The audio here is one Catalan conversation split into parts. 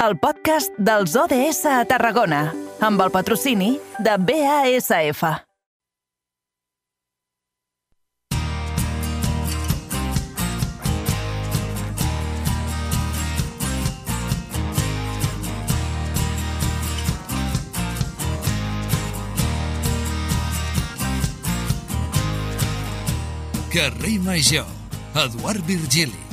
el podcast dels ODS a Tarragona, amb el patrocini de BASF. Carrer Major, Eduard Virgili.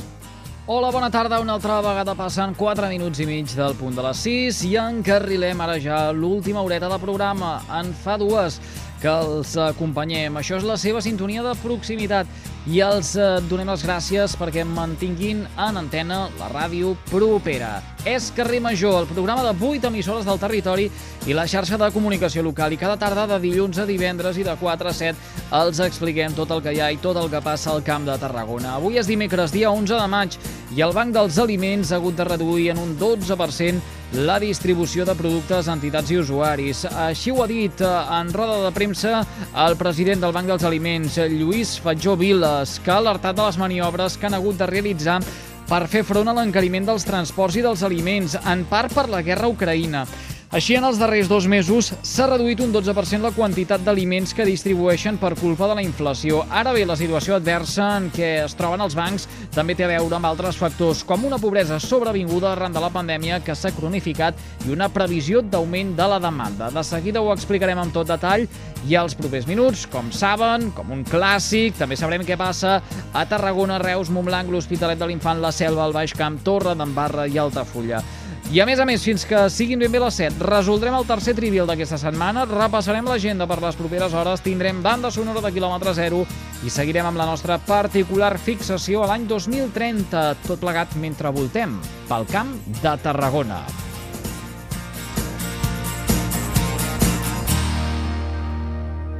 Hola, bona tarda. Una altra vegada passen 4 minuts i mig del punt de les 6 i encarrilem ara ja l'última horeta de programa. En fa dues que els acompanyem. Això és la seva sintonia de proximitat i els eh, donem les gràcies perquè mantinguin en antena la ràdio propera. És Carrer Major, el programa de 8 emissores del territori i la xarxa de comunicació local. I cada tarda de dilluns a divendres i de 4 a 7 els expliquem tot el que hi ha i tot el que passa al Camp de Tarragona. Avui és dimecres, dia 11 de maig, i el Banc dels Aliments ha hagut de reduir en un 12% la distribució de productes a entitats i usuaris. Així ho ha dit eh, en roda de premsa el president del Banc dels Aliments, Lluís Fatjó Viles, que ha alertat de les maniobres que han hagut de realitzar per fer front a l'encariment dels transports i dels aliments, en part per la guerra Ucraïna. Així, en els darrers dos mesos s'ha reduït un 12% la quantitat d'aliments que distribueixen per culpa de la inflació. Ara bé, la situació adversa en què es troben els bancs també té a veure amb altres factors, com una pobresa sobrevinguda arran de la pandèmia que s'ha cronificat i una previsió d'augment de la demanda. De seguida ho explicarem amb tot detall i als propers minuts, com saben, com un clàssic, també sabrem què passa a Tarragona, Reus, Montblanc, l'Hospitalet de l'Infant, la Selva, el Baix Camp, Torre d'Embarra i Altafulla. I a més a més, fins que siguin ben bé les 7, resoldrem el tercer trivial d'aquesta setmana, repassarem l'agenda per les properes hores, tindrem banda sonora de quilòmetre zero i seguirem amb la nostra particular fixació a l'any 2030, tot plegat mentre voltem pel camp de Tarragona.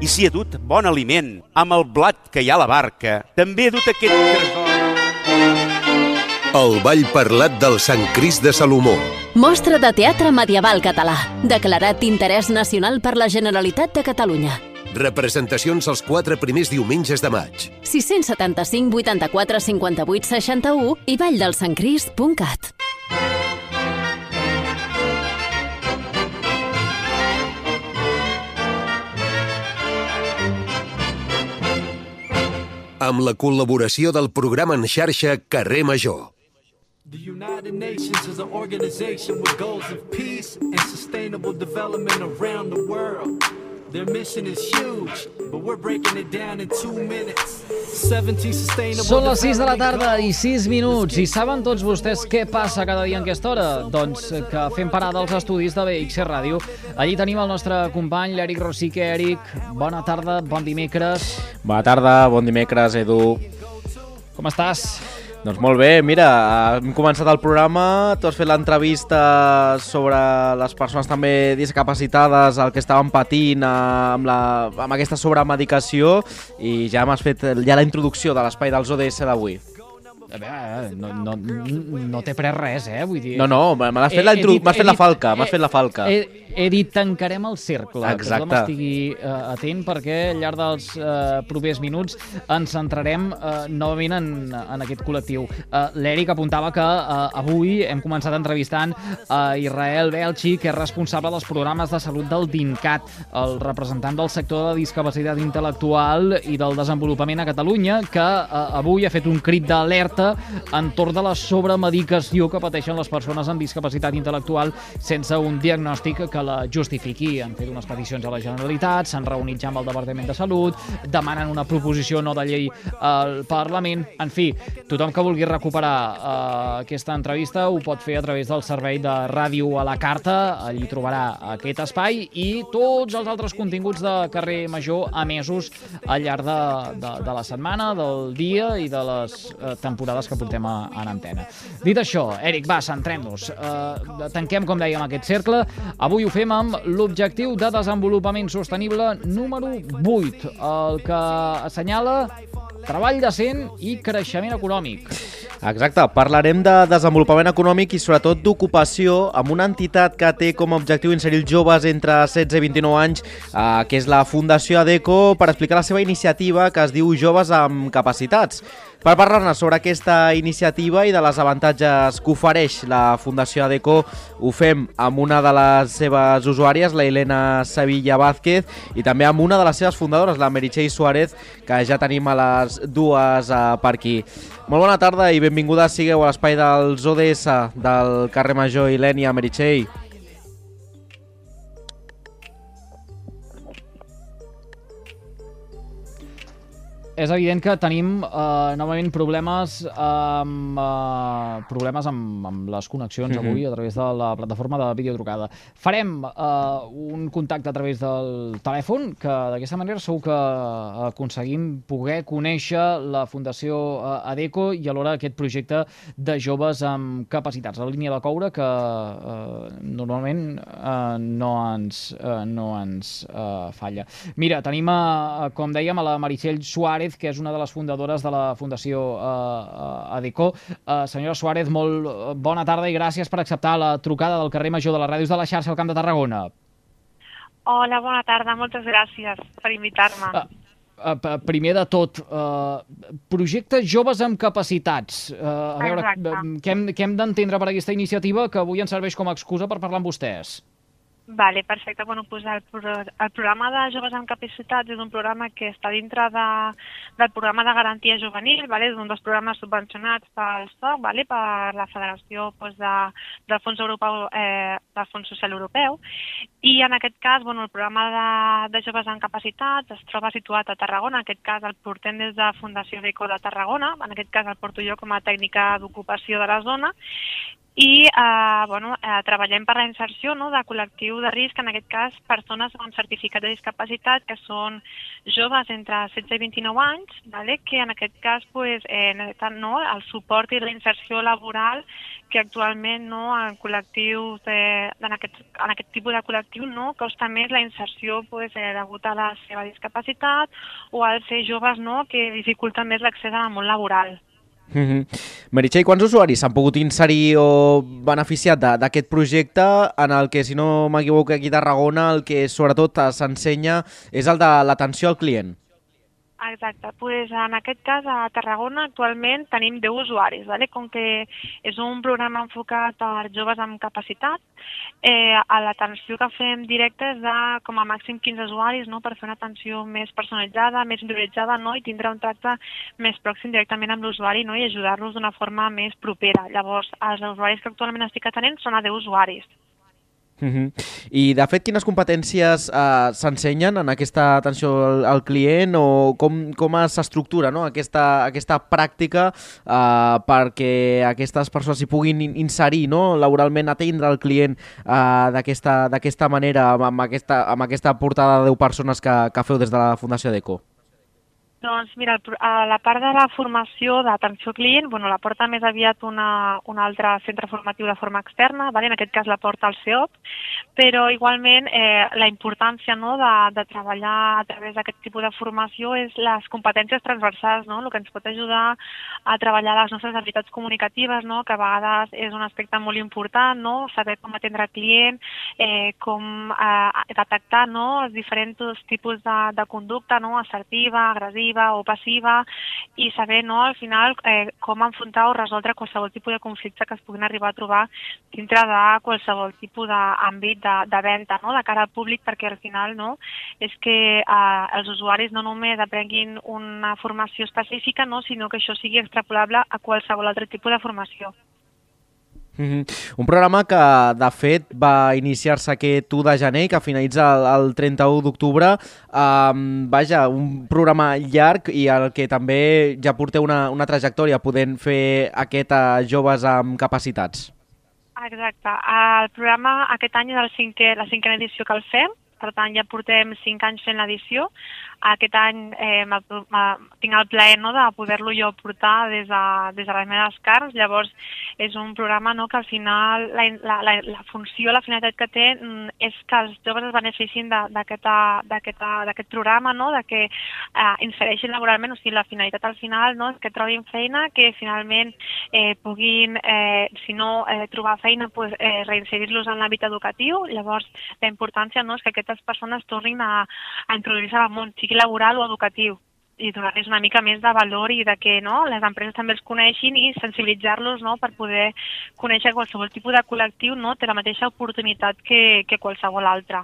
I si he dut bon aliment, amb el blat que hi ha a la barca, també he dut aquest tresor. El ball parlat del Sant Crist de Salomó. Mostra de teatre medieval català, declarat d'interès nacional per la Generalitat de Catalunya. Representacions els quatre primers diumenges de maig. 675 84 58 61 i valldelsantcrist.cat. Amb la col·laboració del programa en xarxa Carrer Major. The United Nations is an organization with goals of peace and sustainable development around the world. Their mission is huge, but we're breaking it down in two minutes. 17 sustainable Són les 6 de la tarda i goals. 6 minuts. I saben tots vostès què passa cada dia en aquesta hora? Doncs que fem parada als estudis de BX Ràdio. Allí tenim el nostre company, l'Eric Rosique. Eric, bona tarda, bon dimecres. Bona tarda, bon dimecres, Edu. Com estàs? Doncs molt bé, mira, hem començat el programa, tu has fet l'entrevista sobre les persones també discapacitades, el que estaven patint eh, amb, la, amb aquesta sobremedicació i ja m'has fet ja la introducció de l'espai dels ODS d'avui. A veure, no, no, no t'he pres res, eh? Vull dir... No, no, me l'has fet, He- la he intro... dit- m'has he fet la falca, m'has he- fet la falca. He, he dit tancarem el cercle, que Exacte. tothom estigui eh, atent perquè al llarg dels eh, propers minuts ens centrarem eh, novament en, en aquest col·lectiu. Eh, L'Eric apuntava que eh, avui hem començat entrevistant a Israel Belchi, que és responsable dels programes de salut del DINCAT, el representant del sector de discapacitat intel·lectual i del desenvolupament a Catalunya, que eh, avui ha fet un crit d'alerta entorn de la sobremedicació que pateixen les persones amb discapacitat intel·lectual sense un diagnòstic que la justifiqui. Han fet unes peticions a la Generalitat, s'han reunit ja amb el Departament de Salut, demanen una proposició no de llei al Parlament. En fi, tothom que vulgui recuperar eh, aquesta entrevista ho pot fer a través del servei de ràdio a la carta, allí trobarà aquest espai i tots els altres continguts de carrer Major emesos al llarg de, de, de la setmana, del dia i de les eh, temporades que portem a, en antena. Dit això, Eric, va, centrem-nos. Eh, tanquem, com dèiem, aquest cercle. Avui ho fem amb l'objectiu de desenvolupament sostenible número 8, el que assenyala treball decent i creixement econòmic. Exacte, parlarem de desenvolupament econòmic i sobretot d'ocupació amb una entitat que té com a objectiu inserir els joves entre 16 i 29 anys, eh, que és la Fundació ADECO, per explicar la seva iniciativa que es diu Joves amb Capacitats. Per parlar-ne sobre aquesta iniciativa i de les avantatges que ofereix la Fundació ADECO, ho fem amb una de les seves usuàries, la Helena Sevilla Vázquez, i també amb una de les seves fundadores, la Meritxell Suárez, que ja tenim a les dues uh, per aquí. Molt bona tarda i benvingudes sigueu a l'espai dels ODS del carrer Major Ilènia Meritxell. És evident que tenim eh, novament problemes amb, eh, problemes amb, amb les connexions Mhm. avui a través de la plataforma de videotrucada. Farem eh, un contacte a través del telèfon, que d'aquesta manera segur que aconseguim poder conèixer la Fundació eh, ADECO i alhora aquest projecte de joves amb capacitats. La línia de coure que eh, normalment eh, no ens, eh, no ens eh, falla. Mira, tenim, a, com dèiem, a la Meritxell Suárez, que és una de les fundadores de la Fundació eh, eh, ADECO. Eh, senyora Suárez, molt eh, bona tarda i gràcies per acceptar la trucada del carrer Major de les Ràdios de la xarxa al Camp de Tarragona. Hola, bona tarda, moltes gràcies per invitar-me. Uh, p- primer de tot, uh, projecte Joves amb Capacitats. Uh, a veure, Exacte. què hem, què hem d'entendre per aquesta iniciativa que avui ens serveix com a excusa per parlar amb vostès? Vale, perfecte. Bueno, pues el, pro- el programa de Joves amb Capacitats és un programa que està dintre de, del programa de garantia juvenil, vale? és un dels programes subvencionats pel SOC, vale? per la Federació pues, de, del Fons Europeu, eh, del Fons Social Europeu, i en aquest cas bueno, el programa de, de Joves amb Capacitats es troba situat a Tarragona, en aquest cas el portem des de Fundació Deco de Tarragona, en aquest cas el porto jo com a tècnica d'ocupació de la zona, i eh, bueno, eh, treballem per la inserció no, de col·lectiu de risc, en aquest cas persones amb certificat de discapacitat que són joves entre 16 i 29 anys, vale? que en aquest cas pues, eh, necessiten no, el suport i la inserció laboral que actualment no, en col·lectius de, en, aquest, en aquest tipus de col·lectiu no, costa més la inserció pues, eh, degut a la seva discapacitat o al ser joves no, que dificulten més l'accés al món laboral. Mm -hmm. Meritxell, quants usuaris s'han pogut inserir o beneficiat de- d'aquest projecte en el que, si no m'equivoco, aquí a Tarragona el que sobretot eh, s'ensenya és el de l'atenció al client? Exacte, pues en aquest cas a Tarragona actualment tenim 10 usuaris, vale? com que és un programa enfocat per joves amb capacitat, eh, a l'atenció que fem directa és de com a màxim 15 usuaris no? per fer una atenció més personalitzada, més individualitzada no? i tindre un tracte més pròxim directament amb l'usuari no? i ajudar-los d'una forma més propera. Llavors, els usuaris que actualment estic atenent són a 10 usuaris. Mm -hmm. I, de fet, quines competències eh, s'ensenyen en aquesta atenció al, al client o com, com s'estructura no? aquesta, aquesta pràctica eh, perquè aquestes persones s'hi puguin in- inserir no? laboralment, atendre el client eh, d'aquesta manera, amb, amb, aquesta, amb aquesta portada de 10 persones que, que feu des de la Fundació DECO? Doncs mira, a la part de la formació d'atenció al client, bueno, la porta més aviat una, un altre centre formatiu de forma externa, vale? en aquest cas la porta el CEOP, però igualment eh, la importància no, de, de treballar a través d'aquest tipus de formació és les competències transversals, no? el que ens pot ajudar a treballar les nostres habilitats comunicatives, no? que a vegades és un aspecte molt important, no? saber com atendre client, eh, com eh, detectar no? els diferents tipus de, de conducta, no? assertiva, agressiva o passiva, i saber no? al final eh, com enfrontar o resoldre qualsevol tipus de conflicte que es puguin arribar a trobar dintre de qualsevol tipus d'àmbit de, de venda no? de cara al públic, perquè al final no? és que eh, els usuaris no només aprenguin una formació específica, no? sinó que això sigui extrapolable a qualsevol altre tipus de formació. Mm -hmm. Un programa que, de fet, va iniciar-se aquest 1 de gener i que finalitza el, el 31 d'octubre. Um, vaja, un programa llarg i el que també ja porteu una, una trajectòria podent fer aquest a joves amb capacitats. Exacte. El programa aquest any és el cinquè, la cinquena edició que el fem, per tant ja portem cinc anys fent l'edició. Aquest any eh, tinc el plaer no, de poder-lo jo portar des de, des de les meves carns, llavors és un programa no, que al final la, la, la, la funció, la finalitat que té mm, és que els joves es beneficin d'aquest programa, no, de que eh, insereixin laboralment, o sigui, la finalitat al final no, és que trobin feina, que finalment eh, puguin, eh, si no eh, trobar feina, pues, eh, reinserir-los en l'àmbit educatiu. Llavors, la importància no, és que aquestes persones tornin a, a introduir-se al món, sigui laboral o educatiu i donar-los una mica més de valor i de que no, les empreses també els coneixin i sensibilitzar-los no, per poder conèixer qualsevol tipus de col·lectiu no, té la mateixa oportunitat que, que qualsevol altre.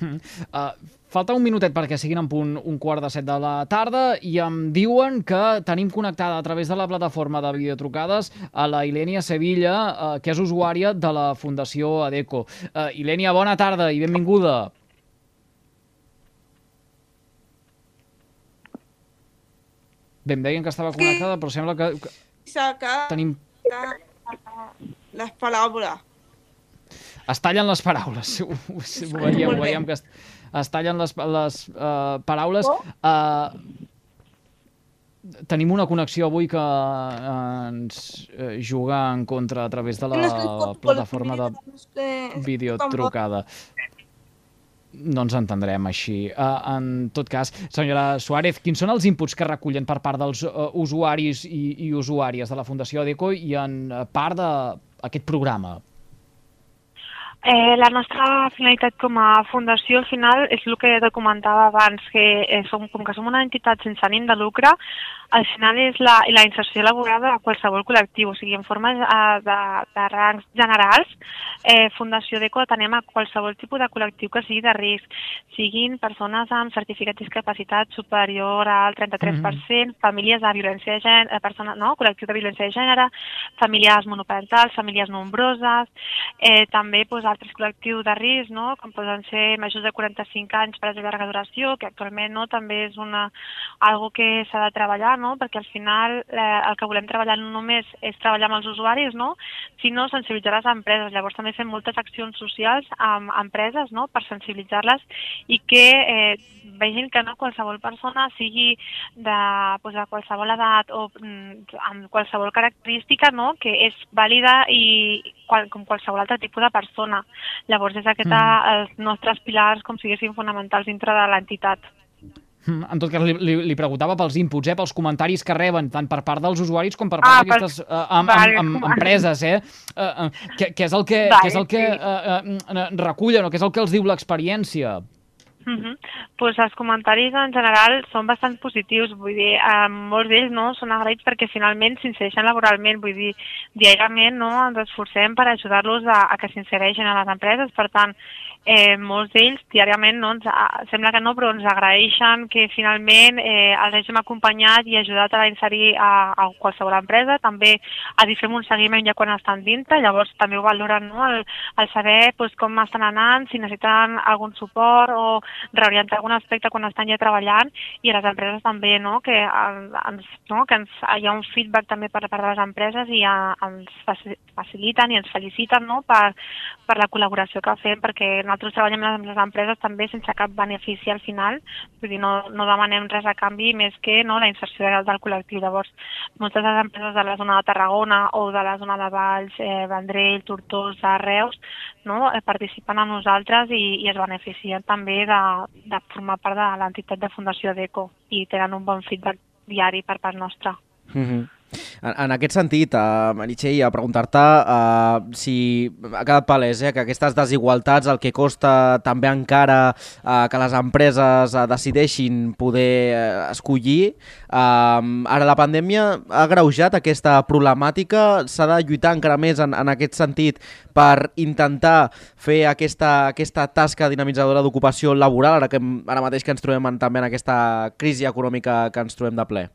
Mm. Uh, falta un minutet perquè siguin en punt un quart de set de la tarda i em diuen que tenim connectada a través de la plataforma de videotrucades a la Ilenia Sevilla, uh, que és usuària de la Fundació Adeco. Uh, Ilenia, bona tarda i benvinguda. Bé, em deien que estava connectada, però sembla que, que tenim... les paraules. Es tallen les paraules. Ho, ho, ho veiem, ho veiem que es, es tallen les, les uh, paraules. Uh, tenim una connexió avui que uh, ens juga en contra a través de la plataforma de videotrucada. No ens entendrem així. Uh, en tot cas, senyora Suárez, quins són els inputs que recullen per part dels uh, usuaris i, i usuàries de la Fundació Adeco i en uh, part d'aquest programa? Eh, la nostra finalitat com a fundació al final és el que te comentava abans, que eh, som, com que som una entitat sense ànim de lucre, al final és la, la inserció laboral de qualsevol col·lectiu, o sigui, en forma eh, de, de rangs generals, eh, Fundació DECO atenem a qualsevol tipus de col·lectiu que sigui de risc, siguin persones amb certificat de discapacitat superior al 33%, mm -hmm. famílies de violència de gènere, persones, no? col·lectiu de violència de gènere, famílies monoparentals, famílies nombroses, eh, també doncs, altres col·lectius de risc, no? com poden ser majors de 45 anys per a llarga duració, que actualment no, també és una, algo que s'ha de treballar, no? perquè al final eh, el que volem treballar no només és treballar amb els usuaris, no? sinó sensibilitzar les empreses. Llavors també fem moltes accions socials amb empreses no? per sensibilitzar-les i que eh, vegin que no qualsevol persona sigui de, pues, de qualsevol edat o mm, amb qualsevol característica no? que és vàlida i qual, com qualsevol altre tipus de persona. Llavors és aquest mm. els nostres pilars com siguessin fonamentals dintre de l'entitat. Mm, En tot cas, li, li, li preguntava pels inputs, eh, pels comentaris que reben, tant per part dels usuaris com per part Ah, d'aquestes pels- uh, amb, vale. amb, amb empreses, eh? Uh, uh, què, què és el que, Vale, què és el que sí. uh, uh, recullen o què és el que els diu l'experiència? Uh -huh. pues els comentaris en general són bastant positius, vull dir, eh, molts d'ells no, són agraïts perquè finalment s'insereixen laboralment, vull dir, diàriament no, ens esforcem per ajudar-los a, a que s'insereixin a les empreses, per tant, eh, molts d'ells diàriament no, ens, a, sembla que no, però ens agraeixen que finalment eh, els hàgim acompanyat i ajudat a inserir a, a qualsevol empresa, també a dir fem un seguiment ja quan estan dintre, llavors també ho valoren no, el, el saber pues, com estan anant, si necessiten algun suport o reorientar algun aspecte quan estan ja treballant i a les empreses també, no? que, en- ens, no? que ens, hi ha un feedback també per part de les empreses i a, ens faci- faciliten i ens feliciten no? per, per la col·laboració que fem perquè nosaltres treballem amb les empreses també sense cap benefici al final, vull dir, no, no demanem res a canvi més que no, la inserció del, del col·lectiu. Llavors, moltes de les empreses de la zona de Tarragona o de la zona de Valls, eh, Vendrell, Tortosa, Reus, no, eh, participen amb nosaltres i, i es beneficien també de, de formar part de l'entitat de Fundació DECO i tenen un bon feedback diari per part nostra. Mm -hmm. En, en aquest sentit, uh, Meritxell, a preguntar-te uh, si ha quedat palès eh, que aquestes desigualtats, el que costa també encara uh, que les empreses uh, decideixin poder uh, escollir, uh, ara la pandèmia ha greujat aquesta problemàtica, s'ha de lluitar encara més en, en aquest sentit per intentar fer aquesta, aquesta tasca dinamitzadora d'ocupació laboral, ara, que, ara mateix que ens trobem en, també en aquesta crisi econòmica que ens trobem de ple.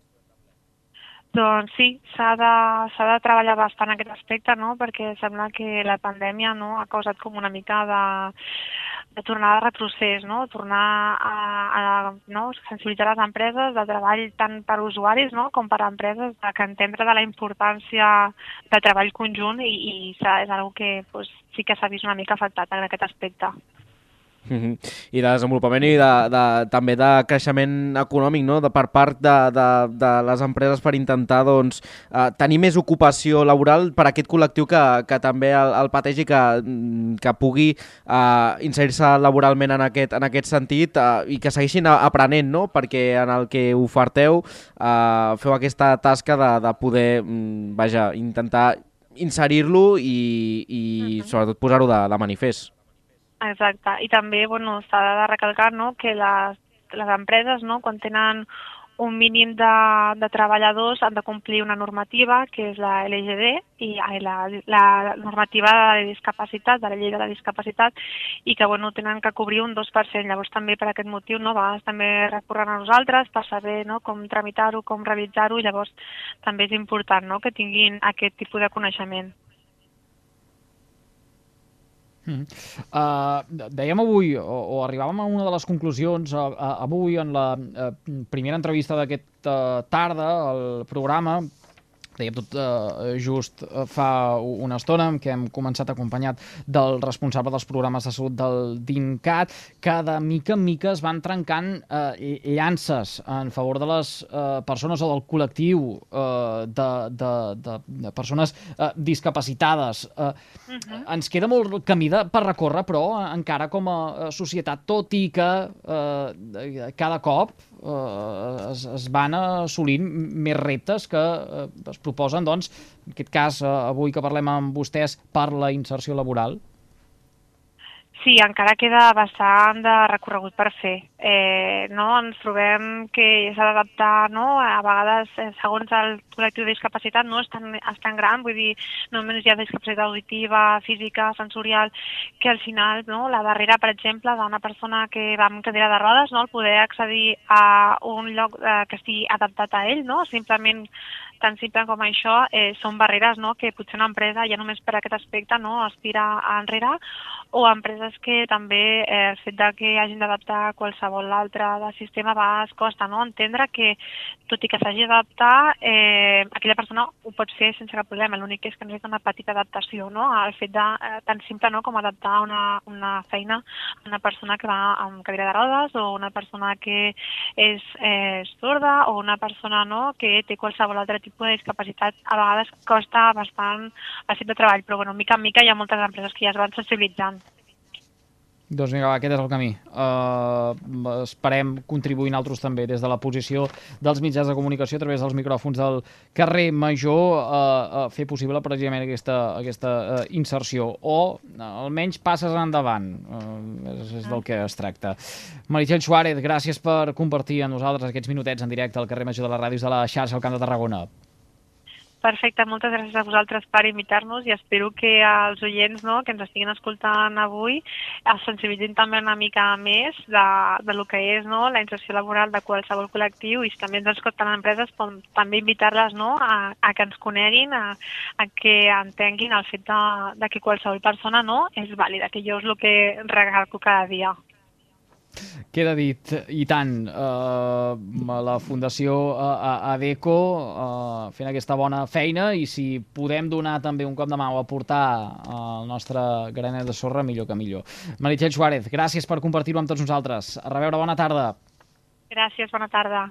Doncs sí, s'ha de, de treballar bastant aquest aspecte, no? perquè sembla que la pandèmia no, ha causat com una mica de, de tornar de retrocés, no? tornar a, a no? sensibilitzar les empreses de treball tant per usuaris no? com per empreses, de que entendre de la importància del treball conjunt i, i és una que pues, sí que s'ha vist una mica afectat en aquest aspecte. Mm -hmm. I de desenvolupament i de, de, també de creixement econòmic no? de, per part de, de, de les empreses per intentar doncs, uh, tenir més ocupació laboral per a aquest col·lectiu que, que també el, el pateix i que, mm, que pugui uh, inserir-se laboralment en aquest, en aquest sentit uh, i que segueixin aprenent, no? perquè en el que oferteu uh, feu aquesta tasca de, de poder um, vaja, intentar inserir-lo i, i uh -huh. sobretot posar-ho de, de manifest. Exacte, i també bueno, s'ha de recalcar no, que les, les empreses, no, quan tenen un mínim de, de treballadors han de complir una normativa que és la LGD i la, la normativa de discapacitat, de la llei de la discapacitat i que bueno, tenen que cobrir un 2%. Llavors també per aquest motiu no, va també recorrent a nosaltres per saber no, com tramitar-ho, com realitzar-ho i llavors també és important no, que tinguin aquest tipus de coneixement. Mm. Uh, dèiem avui, o, o arribàvem a una de les conclusions uh, uh, avui en la uh, primera entrevista d'aquesta uh, tarda al programa, dèiem tot eh, just eh, fa una estona que hem començat acompanyat del responsable dels programes de salut del DINCAT, que de mica en mica es van trencant eh, llances en favor de les eh, persones o del col·lectiu eh, de, de, de, de persones eh, discapacitades. Eh, uh -huh. Ens queda molt camí de, per recórrer, però, encara com a societat, tot i que eh, cada cop eh, es, es van assolint més reptes que eh, es proposen, doncs, en aquest cas, eh, avui que parlem amb vostès per la inserció laboral? Sí, encara queda bastant de recorregut per fer. Eh, no? Ens trobem que s'ha d'adaptar, no? a vegades, eh, segons el col·lectiu de discapacitat, no és tan, és tan gran, vull dir, no només hi ha discapacitat auditiva, física, sensorial, que al final no? la barrera, per exemple, d'una persona que va amb cadira de rodes, no? el poder accedir a un lloc eh, que estigui adaptat a ell, no? simplement tan simple com això, eh, són barreres no? que potser una empresa ja només per aquest aspecte no? aspira a enrere o empreses que també eh, el fet de que hagin d'adaptar qualsevol altre de sistema va es costa no? entendre que tot i que s'hagi d'adaptar eh, aquella persona ho pot fer sense cap problema, l'únic és que necessita una petita adaptació no? al fet de eh, tan simple no? com adaptar una, una feina a una persona que va amb cadira de rodes o una persona que és eh, sorda o una persona no? que té qualsevol altre tipus de discapacitat a vegades costa bastant el fet de treball, però bueno, mica en mica hi ha moltes empreses que ja es van sensibilitzant. Doncs vinga, aquest és el camí. Uh, esperem contribuir altres també des de la posició dels mitjans de comunicació a través dels micròfons del carrer Major uh, a fer possible precisament aquesta, aquesta uh, inserció o uh, almenys passes endavant. Uh, és, és del que es tracta. Meritxell Suárez, gràcies per compartir amb nosaltres aquests minutets en directe al carrer Major de les ràdios de la xarxa al Camp de Tarragona. Perfecte, moltes gràcies a vosaltres per invitar-nos i espero que els oients no, que ens estiguin escoltant avui es sensibilitzin també una mica més de, de lo que és no, la inserció laboral de qualsevol col·lectiu i si també ens escolten empreses com, també invitar-les no, a, a que ens coneguin, a, a que entenguin el fet de, de que qualsevol persona no, és vàlida, que jo és el que recalco cada dia. Queda dit, i tant, eh, la Fundació eh, ADECO eh, fent aquesta bona feina i si podem donar també un cop de mà o aportar el nostre granet de sorra, millor que millor. Meritxell Suárez, gràcies per compartir-ho amb tots nosaltres. A reveure, bona tarda. Gràcies, bona tarda.